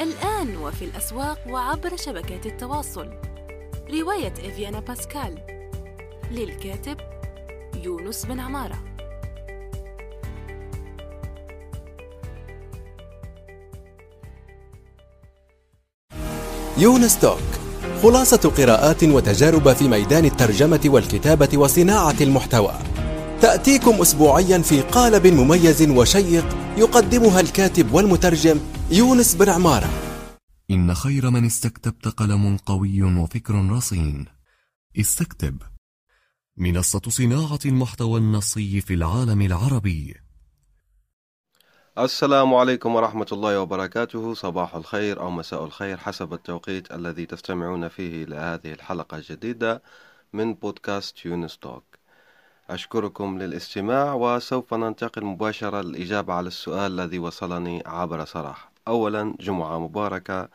الآن وفي الأسواق وعبر شبكات التواصل. رواية إفيانا باسكال. للكاتب يونس بن عمارة. يونس توك خلاصة قراءات وتجارب في ميدان الترجمة والكتابة وصناعة المحتوى. تأتيكم أسبوعيا في قالب مميز وشيق يقدمها الكاتب والمترجم يونس بن عمارة. إن خير من استكتبت قلم قوي وفكر رصين. استكتب. منصة صناعة المحتوى النصي في العالم العربي. السلام عليكم ورحمة الله وبركاته. صباح الخير أو مساء الخير حسب التوقيت الذي تستمعون فيه إلى هذه الحلقة الجديدة من بودكاست يونس توك. أشكركم للاستماع وسوف ننتقل مباشرة للإجابة على السؤال الذي وصلني عبر صراحة أولا جمعة مباركة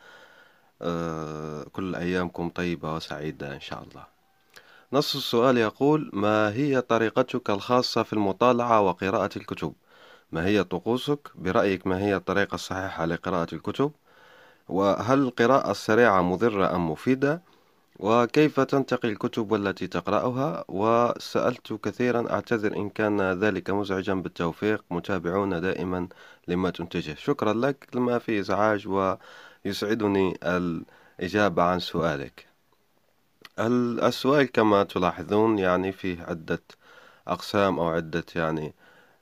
آه، كل أيامكم طيبة وسعيدة إن شاء الله نص السؤال يقول ما هي طريقتك الخاصة في المطالعة وقراءة الكتب؟ ما هي طقوسك؟ برأيك ما هي الطريقة الصحيحة لقراءة الكتب؟ وهل القراءة السريعة مضرة أم مفيدة؟ وكيف تنتقي الكتب التي تقرأها؟ وسألت كثيرا أعتذر إن كان ذلك مزعجا. بالتوفيق متابعون دائما لما تنتجه. شكرا لك لما في إزعاج ويسعدني الإجابة عن سؤالك. السؤال كما تلاحظون يعني فيه عدة أقسام أو عدة يعني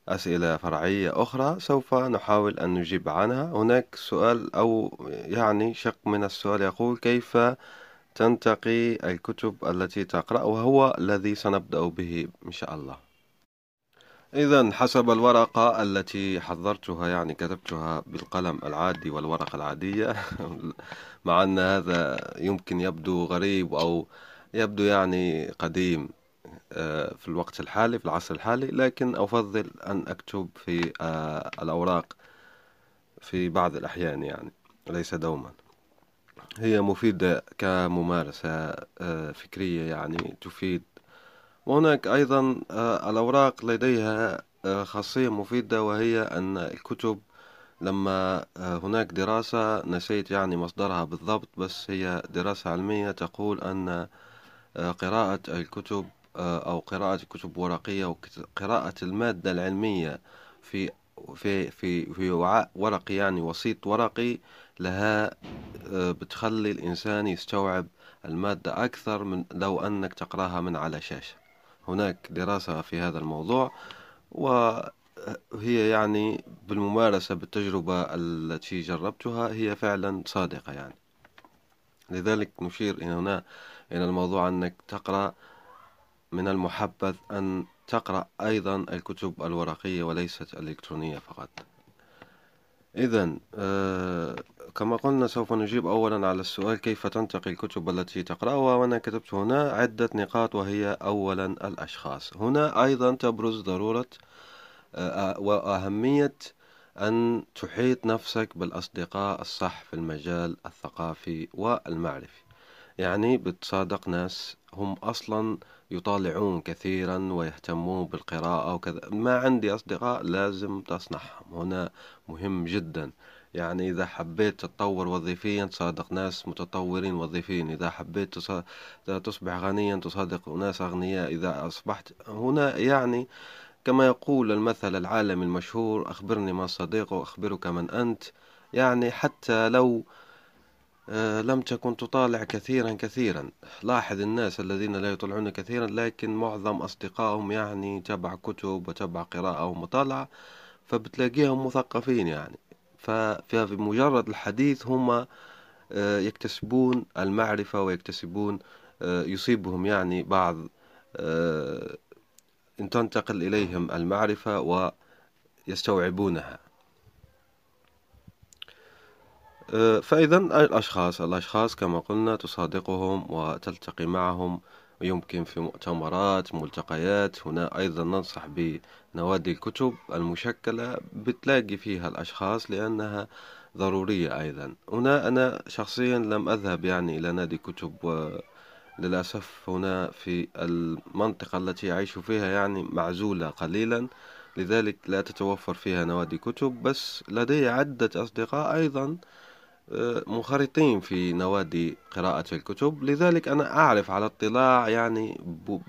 أسئلة فرعية أخرى. سوف نحاول أن نجيب عنها. هناك سؤال أو يعني شق من السؤال يقول كيف تنتقي الكتب التي تقرأ وهو الذي سنبدأ به إن شاء الله. إذا حسب الورقة التي حضرتها يعني كتبتها بالقلم العادي والورقة العادية. مع أن هذا يمكن يبدو غريب أو يبدو يعني قديم آه، في الوقت الحالي في العصر الحالي لكن أفضل أن أكتب في آه، الأوراق في بعض الأحيان يعني ليس دوما. هي مفيدة كممارسة آه، فكرية يعني تفيد. وهناك أيضا الأوراق لديها خاصية مفيدة وهي أن الكتب لما هناك دراسة نسيت يعني مصدرها بالضبط بس هي دراسة علمية تقول أن قراءة الكتب أو قراءة كتب ورقية وقراءة المادة العلمية في في في في وعاء ورقي يعني وسيط ورقي لها آه، بتخلي الإنسان يستوعب المادة أكثر من لو أنك تقرأها من على شاشة. هناك دراسة في هذا الموضوع وهي يعني بالممارسة بالتجربة التي جربتها هي فعلا صادقة يعني. لذلك نشير هنا إلى الموضوع أنك تقرأ من المحبذ أن تقرأ أيضا الكتب الورقية وليست الإلكترونية فقط. إذا آه كما قلنا سوف نجيب أولا على السؤال كيف تنتقي الكتب التي تقرأها وأنا كتبت هنا عدة نقاط وهي أولا الأشخاص. هنا أيضا تبرز ضرورة آه وأهمية أن تحيط نفسك بالأصدقاء الصح في المجال الثقافي والمعرفي. يعني بتصادق ناس هم أصلا يطالعون كثيرا ويهتمون بالقراءة وكذا. ما عندي أصدقاء لازم تصنعهم. هنا مهم جدا. يعني إذا حبيت تتطور وظيفيا تصادق ناس متطورين وظيفيا إذا حبيت تصبح غنيا تصادق ناس أغنياء. إذا أصبحت هنا يعني كما يقول المثل العالمي المشهور أخبرني من صديق وأخبرك من أنت. يعني حتى لو لم تكن تطالع كثيرا كثيرا. لاحظ الناس الذين لا يطلعون كثيرا لكن معظم أصدقائهم يعني تبع كتب وتبع قراءة ومطالعة فبتلاقيهم مثقفين يعني. ففي مجرد الحديث هم آه، يكتسبون المعرفة ويكتسبون آه، يصيبهم يعني بعض إن تنتقل إليهم المعرفة ويستوعبونها آه، فإذا الأشخاص الأشخاص كما قلنا تصادقهم وتلتقي معهم ويمكن في مؤتمرات ملتقيات. هنا أيضا ننصح بنوادي الكتب المشكلة بتلاقي فيها الأشخاص لأنها ضرورية أيضا. هنا أنا شخصيا لم أذهب يعني إلى نادي كتب وللأسف هنا في المنطقة التي أعيش فيها يعني معزولة قليلا. لذلك لا تتوفر فيها نوادي كتب بس لدي عدة أصدقاء أيضا آه، منخرطين في نوادي قراءة الكتب لذلك أنا أعرف على اطلاع يعني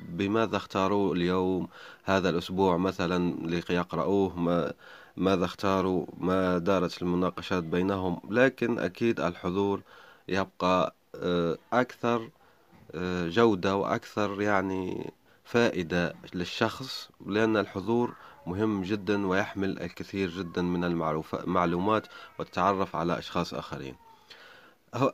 بماذا اختاروا اليوم هذا الأسبوع مثلا ليقرأوه ما ماذا اختاروا ما دارت المناقشات بينهم لكن أكيد الحضور يبقى آه، أكثر آه، جودة وأكثر يعني فائدة للشخص لأن الحضور مهم جدا ويحمل الكثير جدا من المعلومات والتعرف على أشخاص آخرين.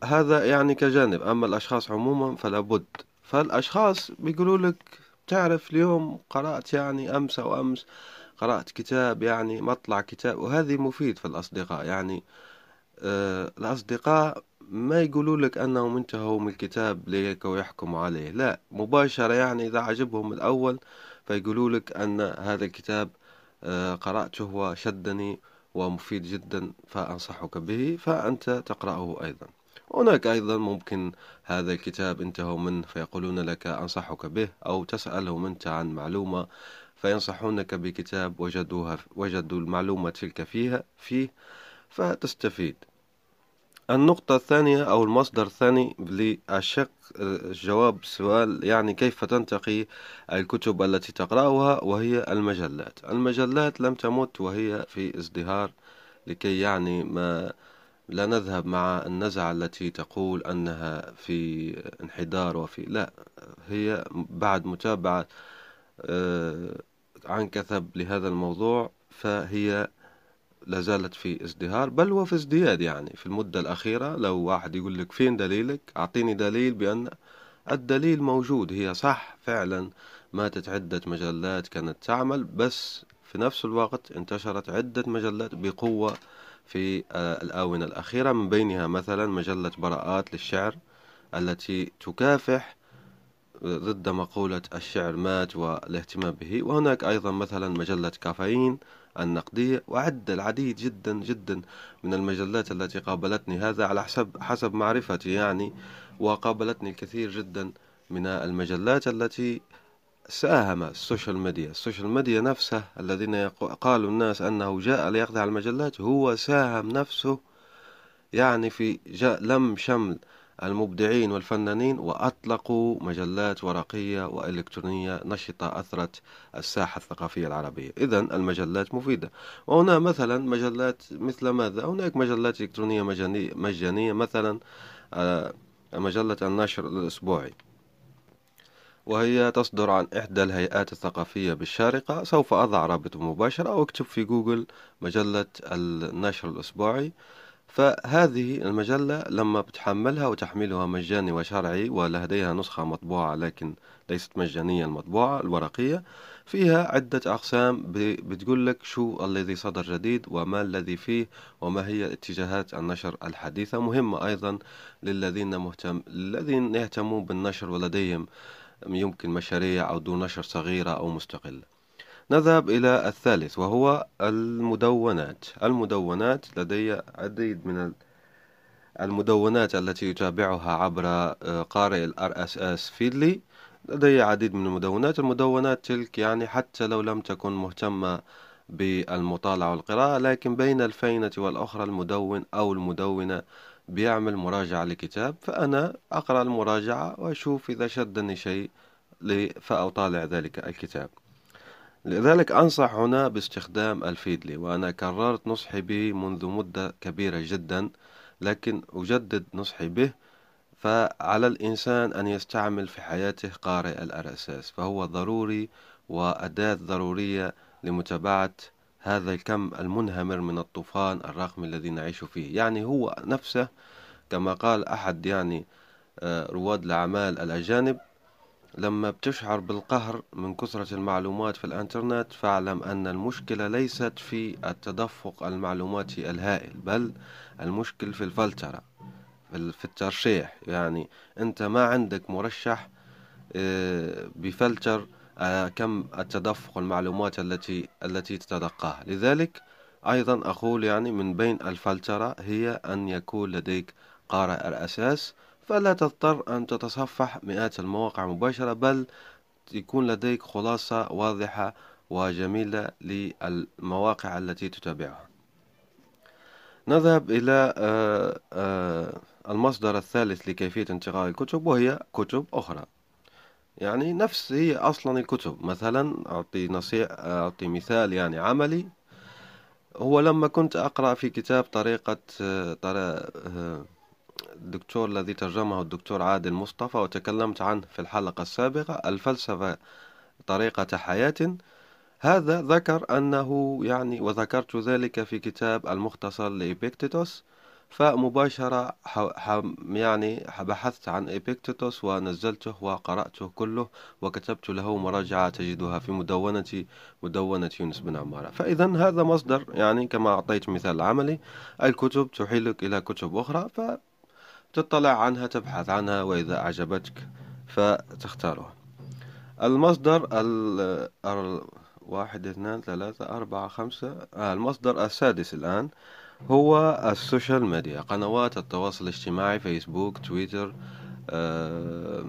هذا يعني كجانب. أما الأشخاص عموما فلا بد. فالأشخاص بيقولوا لك تعرف اليوم قرأت يعني أمس أو أمس قرأت كتاب يعني مطلع كتاب. وهذه مفيد في الأصدقاء. يعني آه الأصدقاء ما يقولوا لك أنهم انتهوا من الكتاب ليك ويحكموا عليه. لا مباشرة يعني إذا عجبهم الأول فيقولوا لك أن هذا الكتاب قرأته وشدني ومفيد جدا فأنصحك به فأنت تقرأه أيضا. هناك أيضا ممكن هذا الكتاب انتهوا منه فيقولون لك أنصحك به أو تسألهم أنت عن معلومة فينصحونك بكتاب وجدوها وجدوا المعلومة تلك فيها فيه فتستفيد. النقطة الثانية أو المصدر الثاني للشق جواب السؤال يعني كيف تنتقي الكتب التي تقرأها وهي المجلات؟ المجلات لم تمت وهي في ازدهار لكي يعني ما لا نذهب مع النزعة التي تقول أنها في انحدار وفي لا هي بعد متابعة آه، عن كثب لهذا الموضوع فهي لازالت في ازدهار بل هو في ازدياد يعني. في المدة الأخيرة لو واحد يقول لك فين دليلك أعطيني دليل بأن الدليل موجود هي صح فعلا ماتت عدة مجلات كانت تعمل بس في نفس الوقت انتشرت عدة مجلات بقوة في آه، الآونة الأخيرة من بينها مثلا مجلة براءات للشعر التي تكافح ضد مقولة الشعر مات والاهتمام به. وهناك أيضا مثلا مجلة كافيين النقدية وعد العديد جدا جدا من المجلات التي قابلتني. هذا على حسب حسب معرفتي يعني وقابلتني الكثير جدا من المجلات التي ساهم ال social media. ال social media نفسه الذين قالوا الناس أنه جاء ليخدع المجلات هو ساهم نفسه يعني في لم شمل المبدعين والفنانين وأطلقوا مجلات ورقية وإلكترونية نشطة أثرت الساحة الثقافية العربية. إذا المجلات مفيدة. وهنا مثلا مجلات مثل ماذا؟ هناك مجلات إلكترونية مجانية, مثلا آه، مجلة النشر الأسبوعي. وهي تصدر عن إحدى الهيئات الثقافية بالشارقة. سوف أضع رابط مباشر أو اكتب في جوجل مجلة النشر الأسبوعي. فهذه المجلة لما بتحملها وتحميلها مجاني وشرعي ولديها نسخة مطبوعة لكن ليست مجانية المطبوعة الورقية فيها عدة أقسام بتقول لك شو الذي صدر جديد وما الذي فيه وما هي اتجاهات النشر الحديثة. مهمة أيضا للذين مهتم الذين يهتمون بالنشر ولديهم يمكن مشاريع أو دون نشر صغيرة أو مستقلة. نذهب إلى الثالث وهو المدونات. المدونات لدي عديد من المدونات التي يتابعها عبر آه، قارئ ال RSS فيدلي. لدي عديد من المدونات. المدونات تلك يعني حتى لو لم تكن مهتمة بالمطالعة والقراءة لكن بين الفينة والأخرى المدون أو المدونة بيعمل مراجعة لكتاب. فأنا أقرأ المراجعة وأشوف إذا شدني شيء فأطالع ذلك الكتاب. لذلك أنصح هنا باستخدام الفيدلي وأنا كررت نصحي به منذ مدة كبيرة جدا لكن أجدد نصحي به فعلى الإنسان أن يستعمل في حياته قارئ الأرساس فهو ضروري وأداة ضرورية لمتابعة هذا الكم المنهمر من الطوفان الرقمي الذي نعيش فيه. يعني هو نفسه كما قال أحد يعني آه، رواد الأعمال الأجانب لما بتشعر بالقهر من كثرة المعلومات في الإنترنت فاعلم أن المشكلة ليست في التدفق المعلوماتي الهائل بل المشكل في الفلترة في الترشيح. يعني أنت ما عندك مرشح آه، بفلتر آه، كم التدفق المعلومات التي التي تتلقاها. لذلك أيضا أقول يعني من بين الفلترة هي أن يكون لديك قارئ الأساس فلا تضطر أن تتصفح مئات المواقع مباشرة بل يكون لديك خلاصة واضحة وجميلة للمواقع التي تتابعها. نذهب إلى المصدر الثالث لكيفية انتقاء الكتب وهي كتب أخرى. يعني نفس هي أصلا الكتب. مثلا أعطي نصيح أعطي مثال يعني عملي. هو لما كنت أقرأ في كتاب طريقة الدكتور الذي ترجمه الدكتور عادل مصطفى وتكلمت عنه في الحلقة السابقة الفلسفة طريقة حياة. هذا ذكر أنه يعني وذكرت ذلك في كتاب المختصر لإبيكتيتوس فمباشرة يعني بحثت عن إبيكتيتوس ونزلته وقرأته كله وكتبت له مراجعة تجدها في مدونة مدونة يونس بن عمارة. فإذا هذا مصدر يعني كما أعطيت مثال عملي الكتب تحيلك إلى كتب أخرى فتطلع عنها تبحث عنها وإذا أعجبتك فتختارها. المصدر ال واحد اثنان ثلاثة أربعة خمسة آه المصدر السادس الآن هو ال social media قنوات التواصل الاجتماعي فيسبوك تويتر آه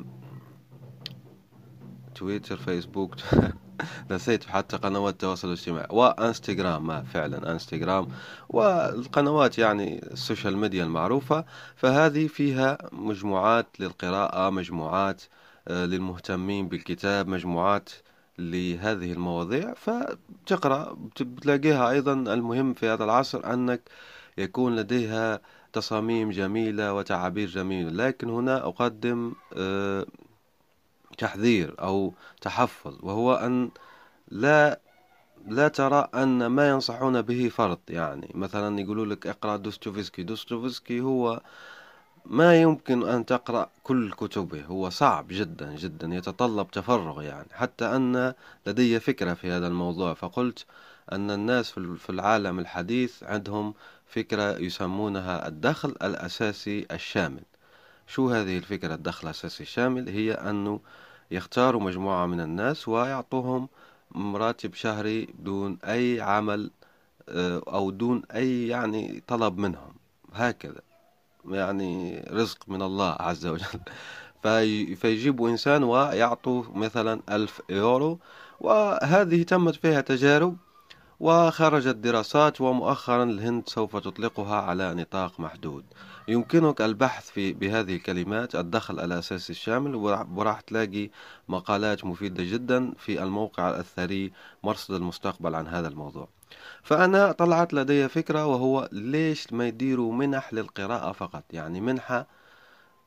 تويتر فيسبوك. نسيت حتى قنوات التواصل الاجتماعي وانستغرام ما فعلا انستغرام. والقنوات يعني ال social media المعروفة فهذه فيها مجموعات للقراءة مجموعات آه للمهتمين بالكتاب مجموعات لهذه المواضيع. فتقرأ بتلاقيها أيضا المهم في هذا العصر أنك يكون لديها تصاميم جميلة وتعابير جميلة. لكن هنا أقدم آه، تحذير أو تحفظ وهو أن لا لا ترى أن ما ينصحون به فرض. يعني مثلا يقولوا لك اقرأ دوستويفسكي دوستويفسكي هو ما يمكن أن تقرأ كل كتبه هو صعب جدا جدا يتطلب تفرغ يعني. حتى أن لدي فكرة في هذا الموضوع فقلت أن الناس في العالم الحديث عندهم فكرة يسمونها الدخل الأساسي الشامل. شو هذه الفكرة الدخل الأساسي الشامل؟ هي أنه يختاروا مجموعة من الناس ويعطوهم راتب شهري دون أي عمل آه، أو دون أي يعني طلب منهم. هكذا. يعني رزق من الله عز وجل. في فيجيبوا إنسان ويعطوا مثلا ألف يورو وهذه تمت فيها تجارب وخرجت دراسات ومؤخرا الهند سوف تطلقها على نطاق محدود. يمكنك البحث في بهذه الكلمات الدخل الأساسي الشامل وراح تلاقي مقالات مفيدة جدا في الموقع الثري مرصد المستقبل عن هذا الموضوع. فأنا طلعت لدي فكرة وهو ليش ما يديروا منح للقراءة فقط؟ يعني منحة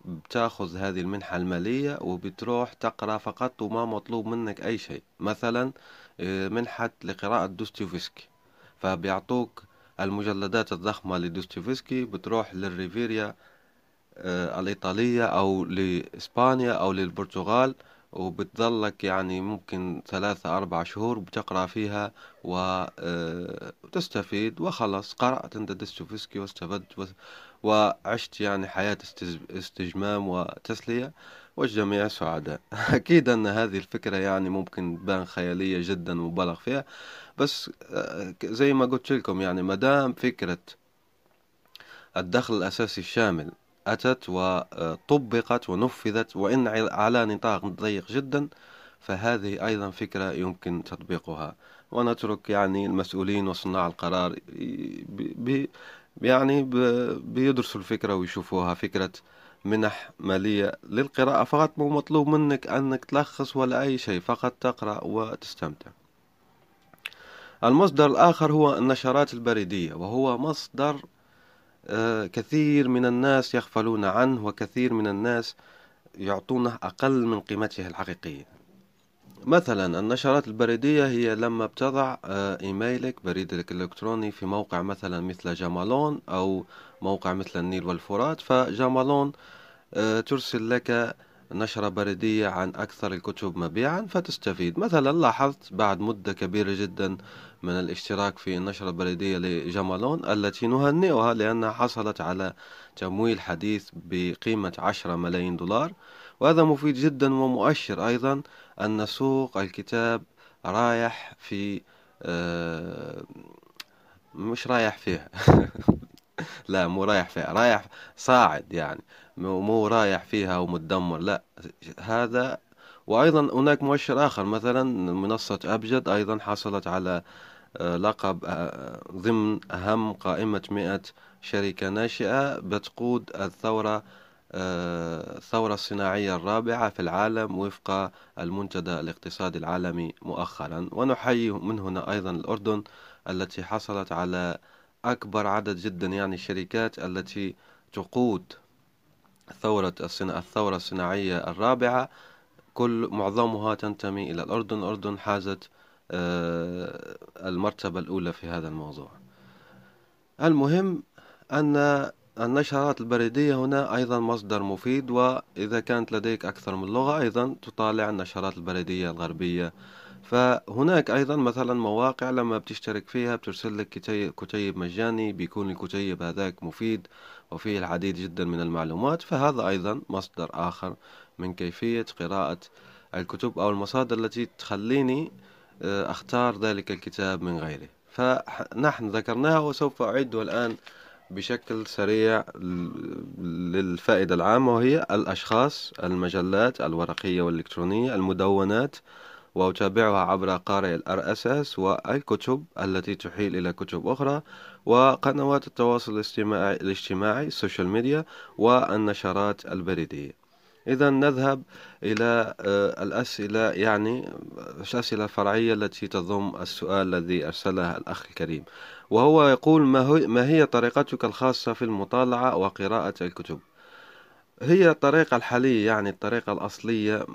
بتاخذ هذه المنحة المالية وبتروح تقرأ فقط وما مطلوب منك أي شيء. مثلا منحة لقراءة دوستويفسكي فبيعطوك المجلدات الضخمة لدوستويفسكي بتروح للريفيريا آه، الإيطالية أو لإسبانيا أو للبرتغال وبتظلك يعني ممكن ثلاثة أربع شهور بتقرأ فيها وتستفيد آه، وخلص. قرأت أنت ديستوفسكي واستفدت وعشت يعني حياة استجمام وتسلية والجميع سعداء. أكيد أن هذه الفكرة يعني ممكن تبان خيالية جدا مبالغ فيها بس آه، زي ما قلت لكم يعني مدام فكرة الدخل الأساسي الشامل أتت وطبقت ونفذت وإن على نطاق ضيق جدا فهذه أيضا فكرة يمكن تطبيقها. ونترك يعني المسؤولين وصناع القرار يعني بيدرسوا الفكرة ويشوفوها فكرة منح مالية للقراءة. فقط مو مطلوب منك أنك تلخص ولا أي شيء فقط تقرأ وتستمتع. المصدر الآخر هو النشرات البريدية وهو مصدر آه، كثير من الناس يغفلون عنه وكثير من الناس يعطونه أقل من قيمته الحقيقية. مثلا النشرات البريدية هي لما بتضع آه، إيميلك بريدك الإلكتروني في موقع مثلا مثل جامالون أو موقع مثل النيل والفرات فجامالون آه، ترسل لك نشرة بريدية عن أكثر الكتب مبيعا فتستفيد. مثلا لاحظت بعد مدة كبيرة جدا من الاشتراك في النشرة البريدية لجمالون التي نهنئها لأنها حصلت على تمويل حديث بقيمة عشرة ملايين دولار وهذا مفيد جدا ومؤشر أيضا أن سوق الكتاب رايح في آه، مش رايح فيها. لا مو رايح فيها رايح صاعد يعني. مو رايح فيها ومتدمر لا. هذا وأيضا هناك مؤشر آخر مثلا منصة أبجد أيضا حصلت على آه، لقب آه، ضمن أهم قائمة مئة شركة ناشئة بتقود الثورة الثورة الصناعية الرابعة في العالم وفق المنتدى الاقتصادي العالمي مؤخرا. ونحيي من هنا أيضا الأردن التي حصلت على أكبر عدد جدا يعني الشركات التي تقود ثورة الثورة الصناعية الرابعة. كل معظمها تنتمي إلى الأردن. الأردن حازت آه، المرتبة الأولى في هذا الموضوع. المهم أن النشرات البريدية هنا أيضا مصدر مفيد وإذا كانت لديك أكثر من لغة أيضا تطالع النشرات البريدية الغربية. فهناك أيضا مثلا مواقع لما بتشترك فيها بترسل لك كتيب مجاني بيكون الكتيب هذاك مفيد وفيه العديد جدا من المعلومات. فهذا أيضا مصدر آخر من كيفية قراءة الكتب أو المصادر التي تخليني آه، أختار ذلك الكتاب من غيره فنحن ذكرناها وسوف أعده الآن بشكل سريع للفائدة العامة وهي الأشخاص المجلات الورقية والإلكترونية المدونات وأتابعها عبر قارئ ال RSS والكتب التي تحيل إلى كتب أخرى وقنوات التواصل الاجتماعي ال social media والنشرات البريدية. إذا نذهب إلى آه، الأسئلة يعني الأسئلة الفرعية التي تضم السؤال الذي أرسله الأخ الكريم. وهو يقول ما هي طريقتك الخاصة في المطالعة وقراءة الكتب؟ هي الطريقة الحالية يعني الطريقة الأصلية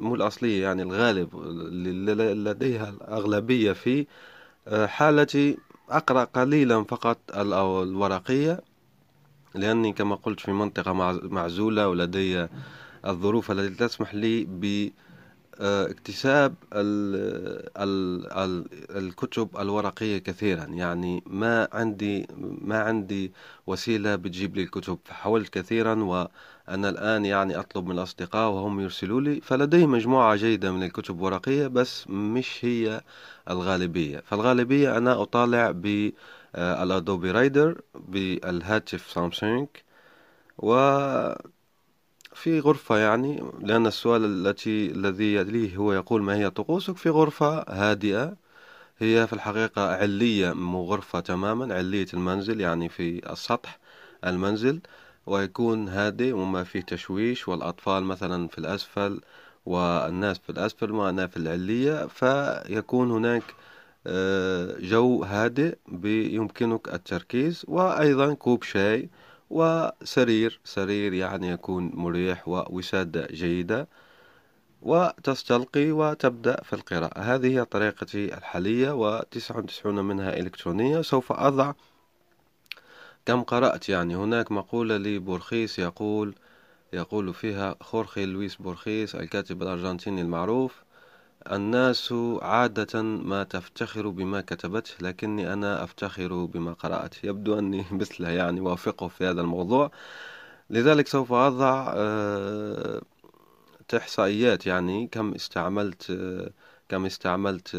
مو الأصلية يعني الغالب لديها الأغلبية في آه، حالتي أقرأ قليلا فقط الورقية. لأني كما قلت في منطقة معزولة ولدي الظروف التي تسمح لي ب اكتساب الكتب الورقية كثيرا. يعني ما عندي ما عندي وسيلة بتجيب لي الكتب. فحاولت كثيرا وأنا الآن يعني أطلب من الأصدقاء وهم يرسلوا لي. فلدي مجموعة جيدة من الكتب الورقية بس مش هي الغالبية. فالغالبية أنا أطالع بالأدوبي رايدر بالهاتف سامسونج و في غرفة يعني لأن السؤال التي الذي يليه هو يقول ما هي طقوسك في غرفة هادئة؟ هي في الحقيقة علية مو غرفة تماما علية المنزل يعني في السطح المنزل ويكون هادئ وما فيه تشويش والأطفال مثلا في الأسفل والناس في الأسفل وأنا في العلية. فيكون هناك آه، جو هادئ يمكنك التركيز وأيضا كوب شاي وسرير سرير يعني يكون مريح ووسادة جيدة وتستلقي وتبدأ في القراءة. هذه هي طريقتي الحالية وتسعة وتسعون منها إلكترونية. سوف أضع كم قرأت. يعني هناك مقولة لبورخيس يقول يقول فيها خورخي لويس بورخيس الكاتب الأرجنتيني المعروف الناس عادة ما تفتخر بما كتبته لكني أنا أفتخر بما قرأت. يبدو أني مثله يعني وافقه في هذا الموضوع. لذلك سوف أضع آه، إحصائيات. يعني كم استعملت كم استعملت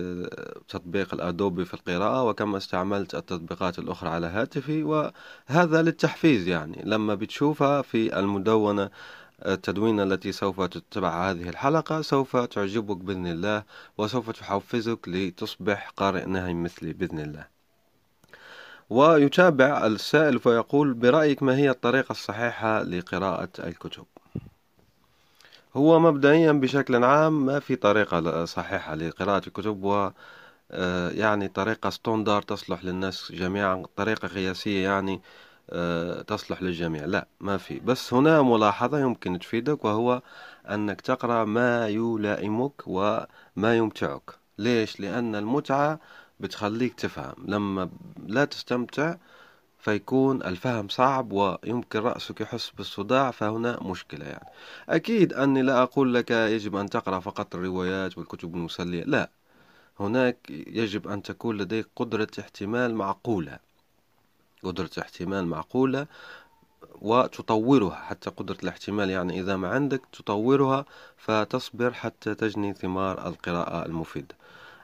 تطبيق الأدوبي في القراءة وكم استعملت التطبيقات الأخرى على هاتفي. وهذا للتحفيز يعني. لما بتشوفها في المدونة التدوينة التي سوف تتبع هذه الحلقة سوف تعجبك بإذن الله وسوف تحفزك لتصبح قارئ نهي مثلي بإذن الله. ويتابع السائل فيقول برأيك ما هي الطريقة الصحيحة لقراءة الكتب؟ هو مبدئيا بشكل عام ما في طريقة صحيحة لقراءة الكتب و آه، يعني طريقة ستوندار تصلح للناس جميعا طريقة قياسية يعني تصلح للجميع. لا ما في. بس هنا ملاحظة يمكن تفيدك وهو أنك تقرأ ما يلائمك وما يمتعك. ليش؟ لأن المتعة بتخليك تفهم. لما لا تستمتع فيكون الفهم صعب ويمكن رأسك يحس بالصداع فهنا مشكلة يعني. أكيد أني لا أقول لك يجب أن تقرأ فقط الروايات والكتب المسلية. لا هناك يجب أن تكون لديك قدرة احتمال معقولة. قدرة احتمال معقولة وتطورها حتى قدرة الاحتمال يعني إذا ما عندك تطورها فتصبر حتى تجني ثمار القراءة المفيدة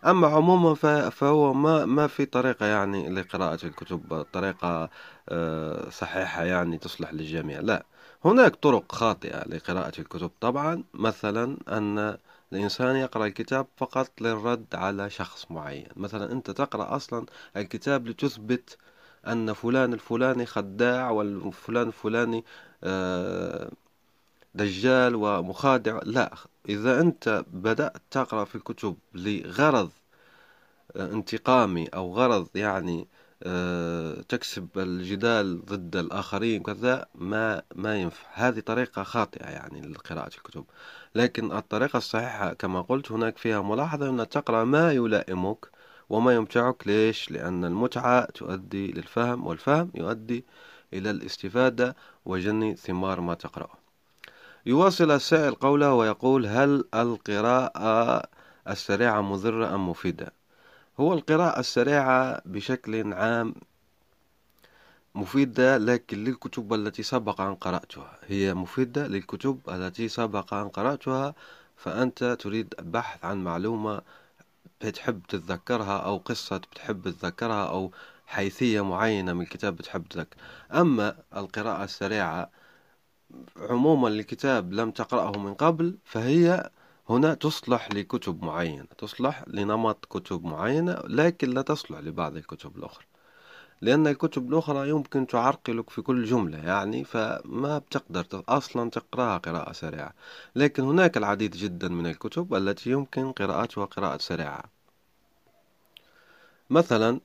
أما عموما فهو ما ما في طريقة يعني لقراءة الكتب طريقة آه، صحيحة يعني تصلح للجميع لا. هناك طرق خاطئة لقراءة الكتب. طبعا مثلا أن الإنسان يقرأ الكتاب فقط للرد على شخص معين. مثلا أنت تقرأ أصلا الكتاب لتثبت أن فلان الفلاني خداع والفلان الفلاني آه، دجال ومخادع. لا إذا أنت بدأت تقرأ في الكتب لغرض آه، انتقامي أو غرض يعني آه، تكسب الجدال ضد الآخرين كذا ما ما ينفع. هذه طريقة خاطئة يعني لقراءة الكتب. لكن الطريقة الصحيحة كما قلت هناك فيها ملاحظة أن تقرأ ما يلائمك. وما يمتعك ليش؟ لأن المتعة تؤدي للفهم والفهم يؤدي إلى الاستفادة وجني ثمار ما تقرأه يواصل السائل قوله ويقول هل القراءة السريعة مضرة أم مفيدة؟ هو القراءة السريعة بشكل عام مفيدة لكن للكتب التي سبق أن قرأتها هي مفيدة للكتب التي سبق أن قرأتها فأنت تريد بحث عن معلومة بتحب تتذكرها أو قصة بتحب تتذكرها أو حيثية معينة من الكتاب بتحب تذكر أما القراءة السريعة عموما الكتاب لم تقرأه من قبل فهي هنا تصلح لكتب معينة تصلح لنمط كتب معينة لكن لا تصلح لبعض الكتب الأخرى. لأن الكتب الأخرى يمكن تعرقلك في كل جملة يعني فما بتقدر أصلا تقرأها قراءة سريعة. لكن هناك العديد جدا من الكتب التي يمكن قراءتها قراءة سريعة. مثلا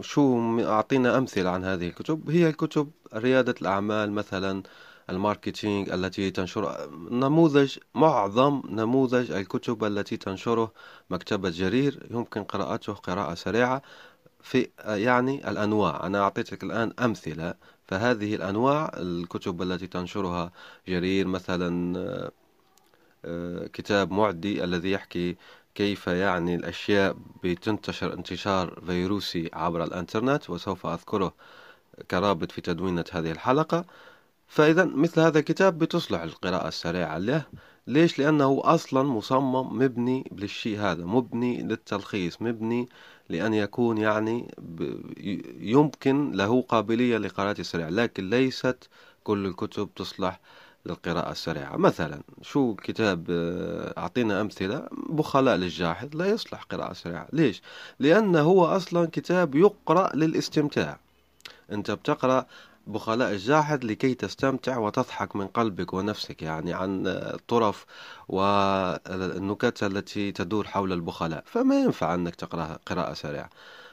شو أعطينا أمثلة عن هذه الكتب. هي الكتب ريادة الأعمال مثلا الماركتينج التي تنشر نموذج معظم نموذج الكتب التي تنشره مكتبة جرير يمكن قراءته قراءة سريعة. في يعني الأنواع. أنا أعطيتك الآن أمثلة. فهذه الأنواع الكتب التي تنشرها جرير مثلا آه، كتاب معدي الذي يحكي كيف يعني الأشياء بتنتشر انتشار فيروسي عبر الإنترنت وسوف أذكره كرابط في تدوينة هذه الحلقة. فإذا مثل هذا الكتاب بتصلح القراءة السريعة له. ليش؟ لأنه أصلا مصمم مبني للشيء هذا مبني للتلخيص مبني لأن يكون يعني يمكن له قابلية لقراءة السريع لكن ليست كل الكتب تصلح للقراءة السريعة. مثلا شو كتاب آه، أعطينا أمثلة بخلاء للجاحظ لا يصلح قراءة سريعة. ليش؟ لأنه هو أصلا كتاب يقرأ للاستمتاع. أنت بتقرأ بخلاء الجاحظ لكي تستمتع وتضحك من قلبك ونفسك يعني عن الطرف والنكت التي تدور حول البخلاء. فما ينفع أنك تقرأ قراءة سريعة.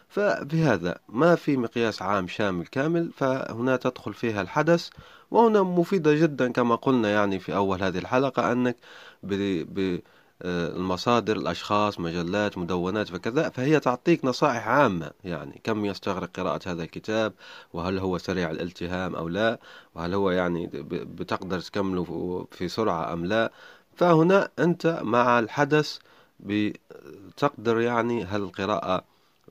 فبهذا ما في مقياس عام شامل كامل فهنا تدخل فيها الحدث. وهنا مفيدة جدا كما قلنا يعني في أول هذه الحلقة أنك ب... ب... آه، المصادر الأشخاص مجلات مدونات فكذا فهي تعطيك نصائح عامة. يعني كم يستغرق قراءة هذا الكتاب؟ وهل هو سريع الالتهام أو لا؟ وهل هو يعني بتقدر تكمله في سرعة أم لا؟ فهنا أنت مع الحدث بتقدر يعني هل القراءة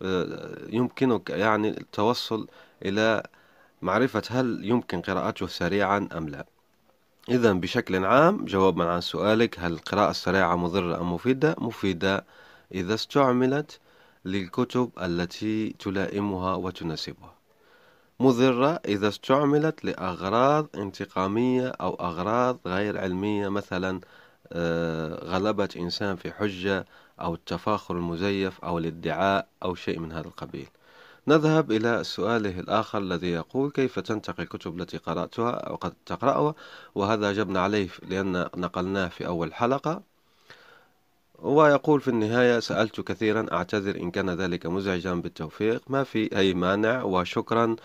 آه، يمكنك يعني التوصل إلى معرفة هل يمكن قراءته سريعا أم لا. إذا بشكل عام جوابا عن سؤالك هل القراءة السريعة مضرة أم مفيدة؟ مفيدة إذا استعملت للكتب التي تلائمها وتناسبها مضرة إذا استعملت لأغراض انتقامية أو أغراض غير علمية مثلا آه، غلبة إنسان في حجة أو التفاخر المزيف أو الادعاء أو شيء من هذا القبيل نذهب إلى سؤاله الآخر الذي يقول كيف تنتقي الكتب التي قرأتها أو قد تقرأها؟ وهذا أجبنا عليه لأن نقلناه في أول حلقة. ويقول في النهاية سألت كثيرا أعتذر إن كان ذلك مزعجا بالتوفيق. ما في أي مانع وشكرا.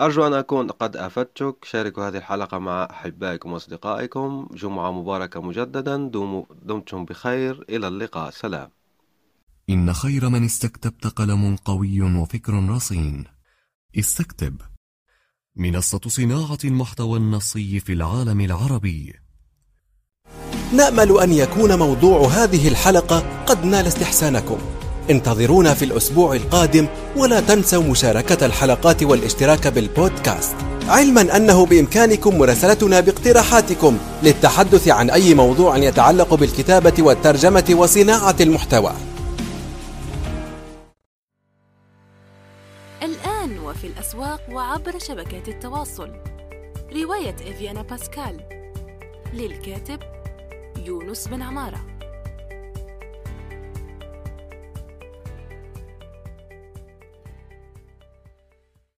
أرجو أن أكون قد أفدتك. شاركوا هذه الحلقة مع أحبائكم وأصدقائكم. جمعة مباركة مجددا. دمتم بخير. إلى اللقاء. سلام. إن خير من استكتبت قلم قوي وفكر رصين. استكتب. منصة صناعة المحتوى النصي في العالم العربي. نأمل أن يكون موضوع هذه الحلقة قد نال استحسانكم. انتظرونا في الأسبوع القادم ولا تنسوا مشاركة الحلقات والاشتراك بالبودكاست. علما أنه بإمكانكم مراسلتنا باقتراحاتكم للتحدث عن أي موضوع يتعلق بالكتابة والترجمة وصناعة المحتوى. الأسواق وعبر شبكات التواصل. رواية إفيانا باسكال. للكاتب يونس بن عمارة.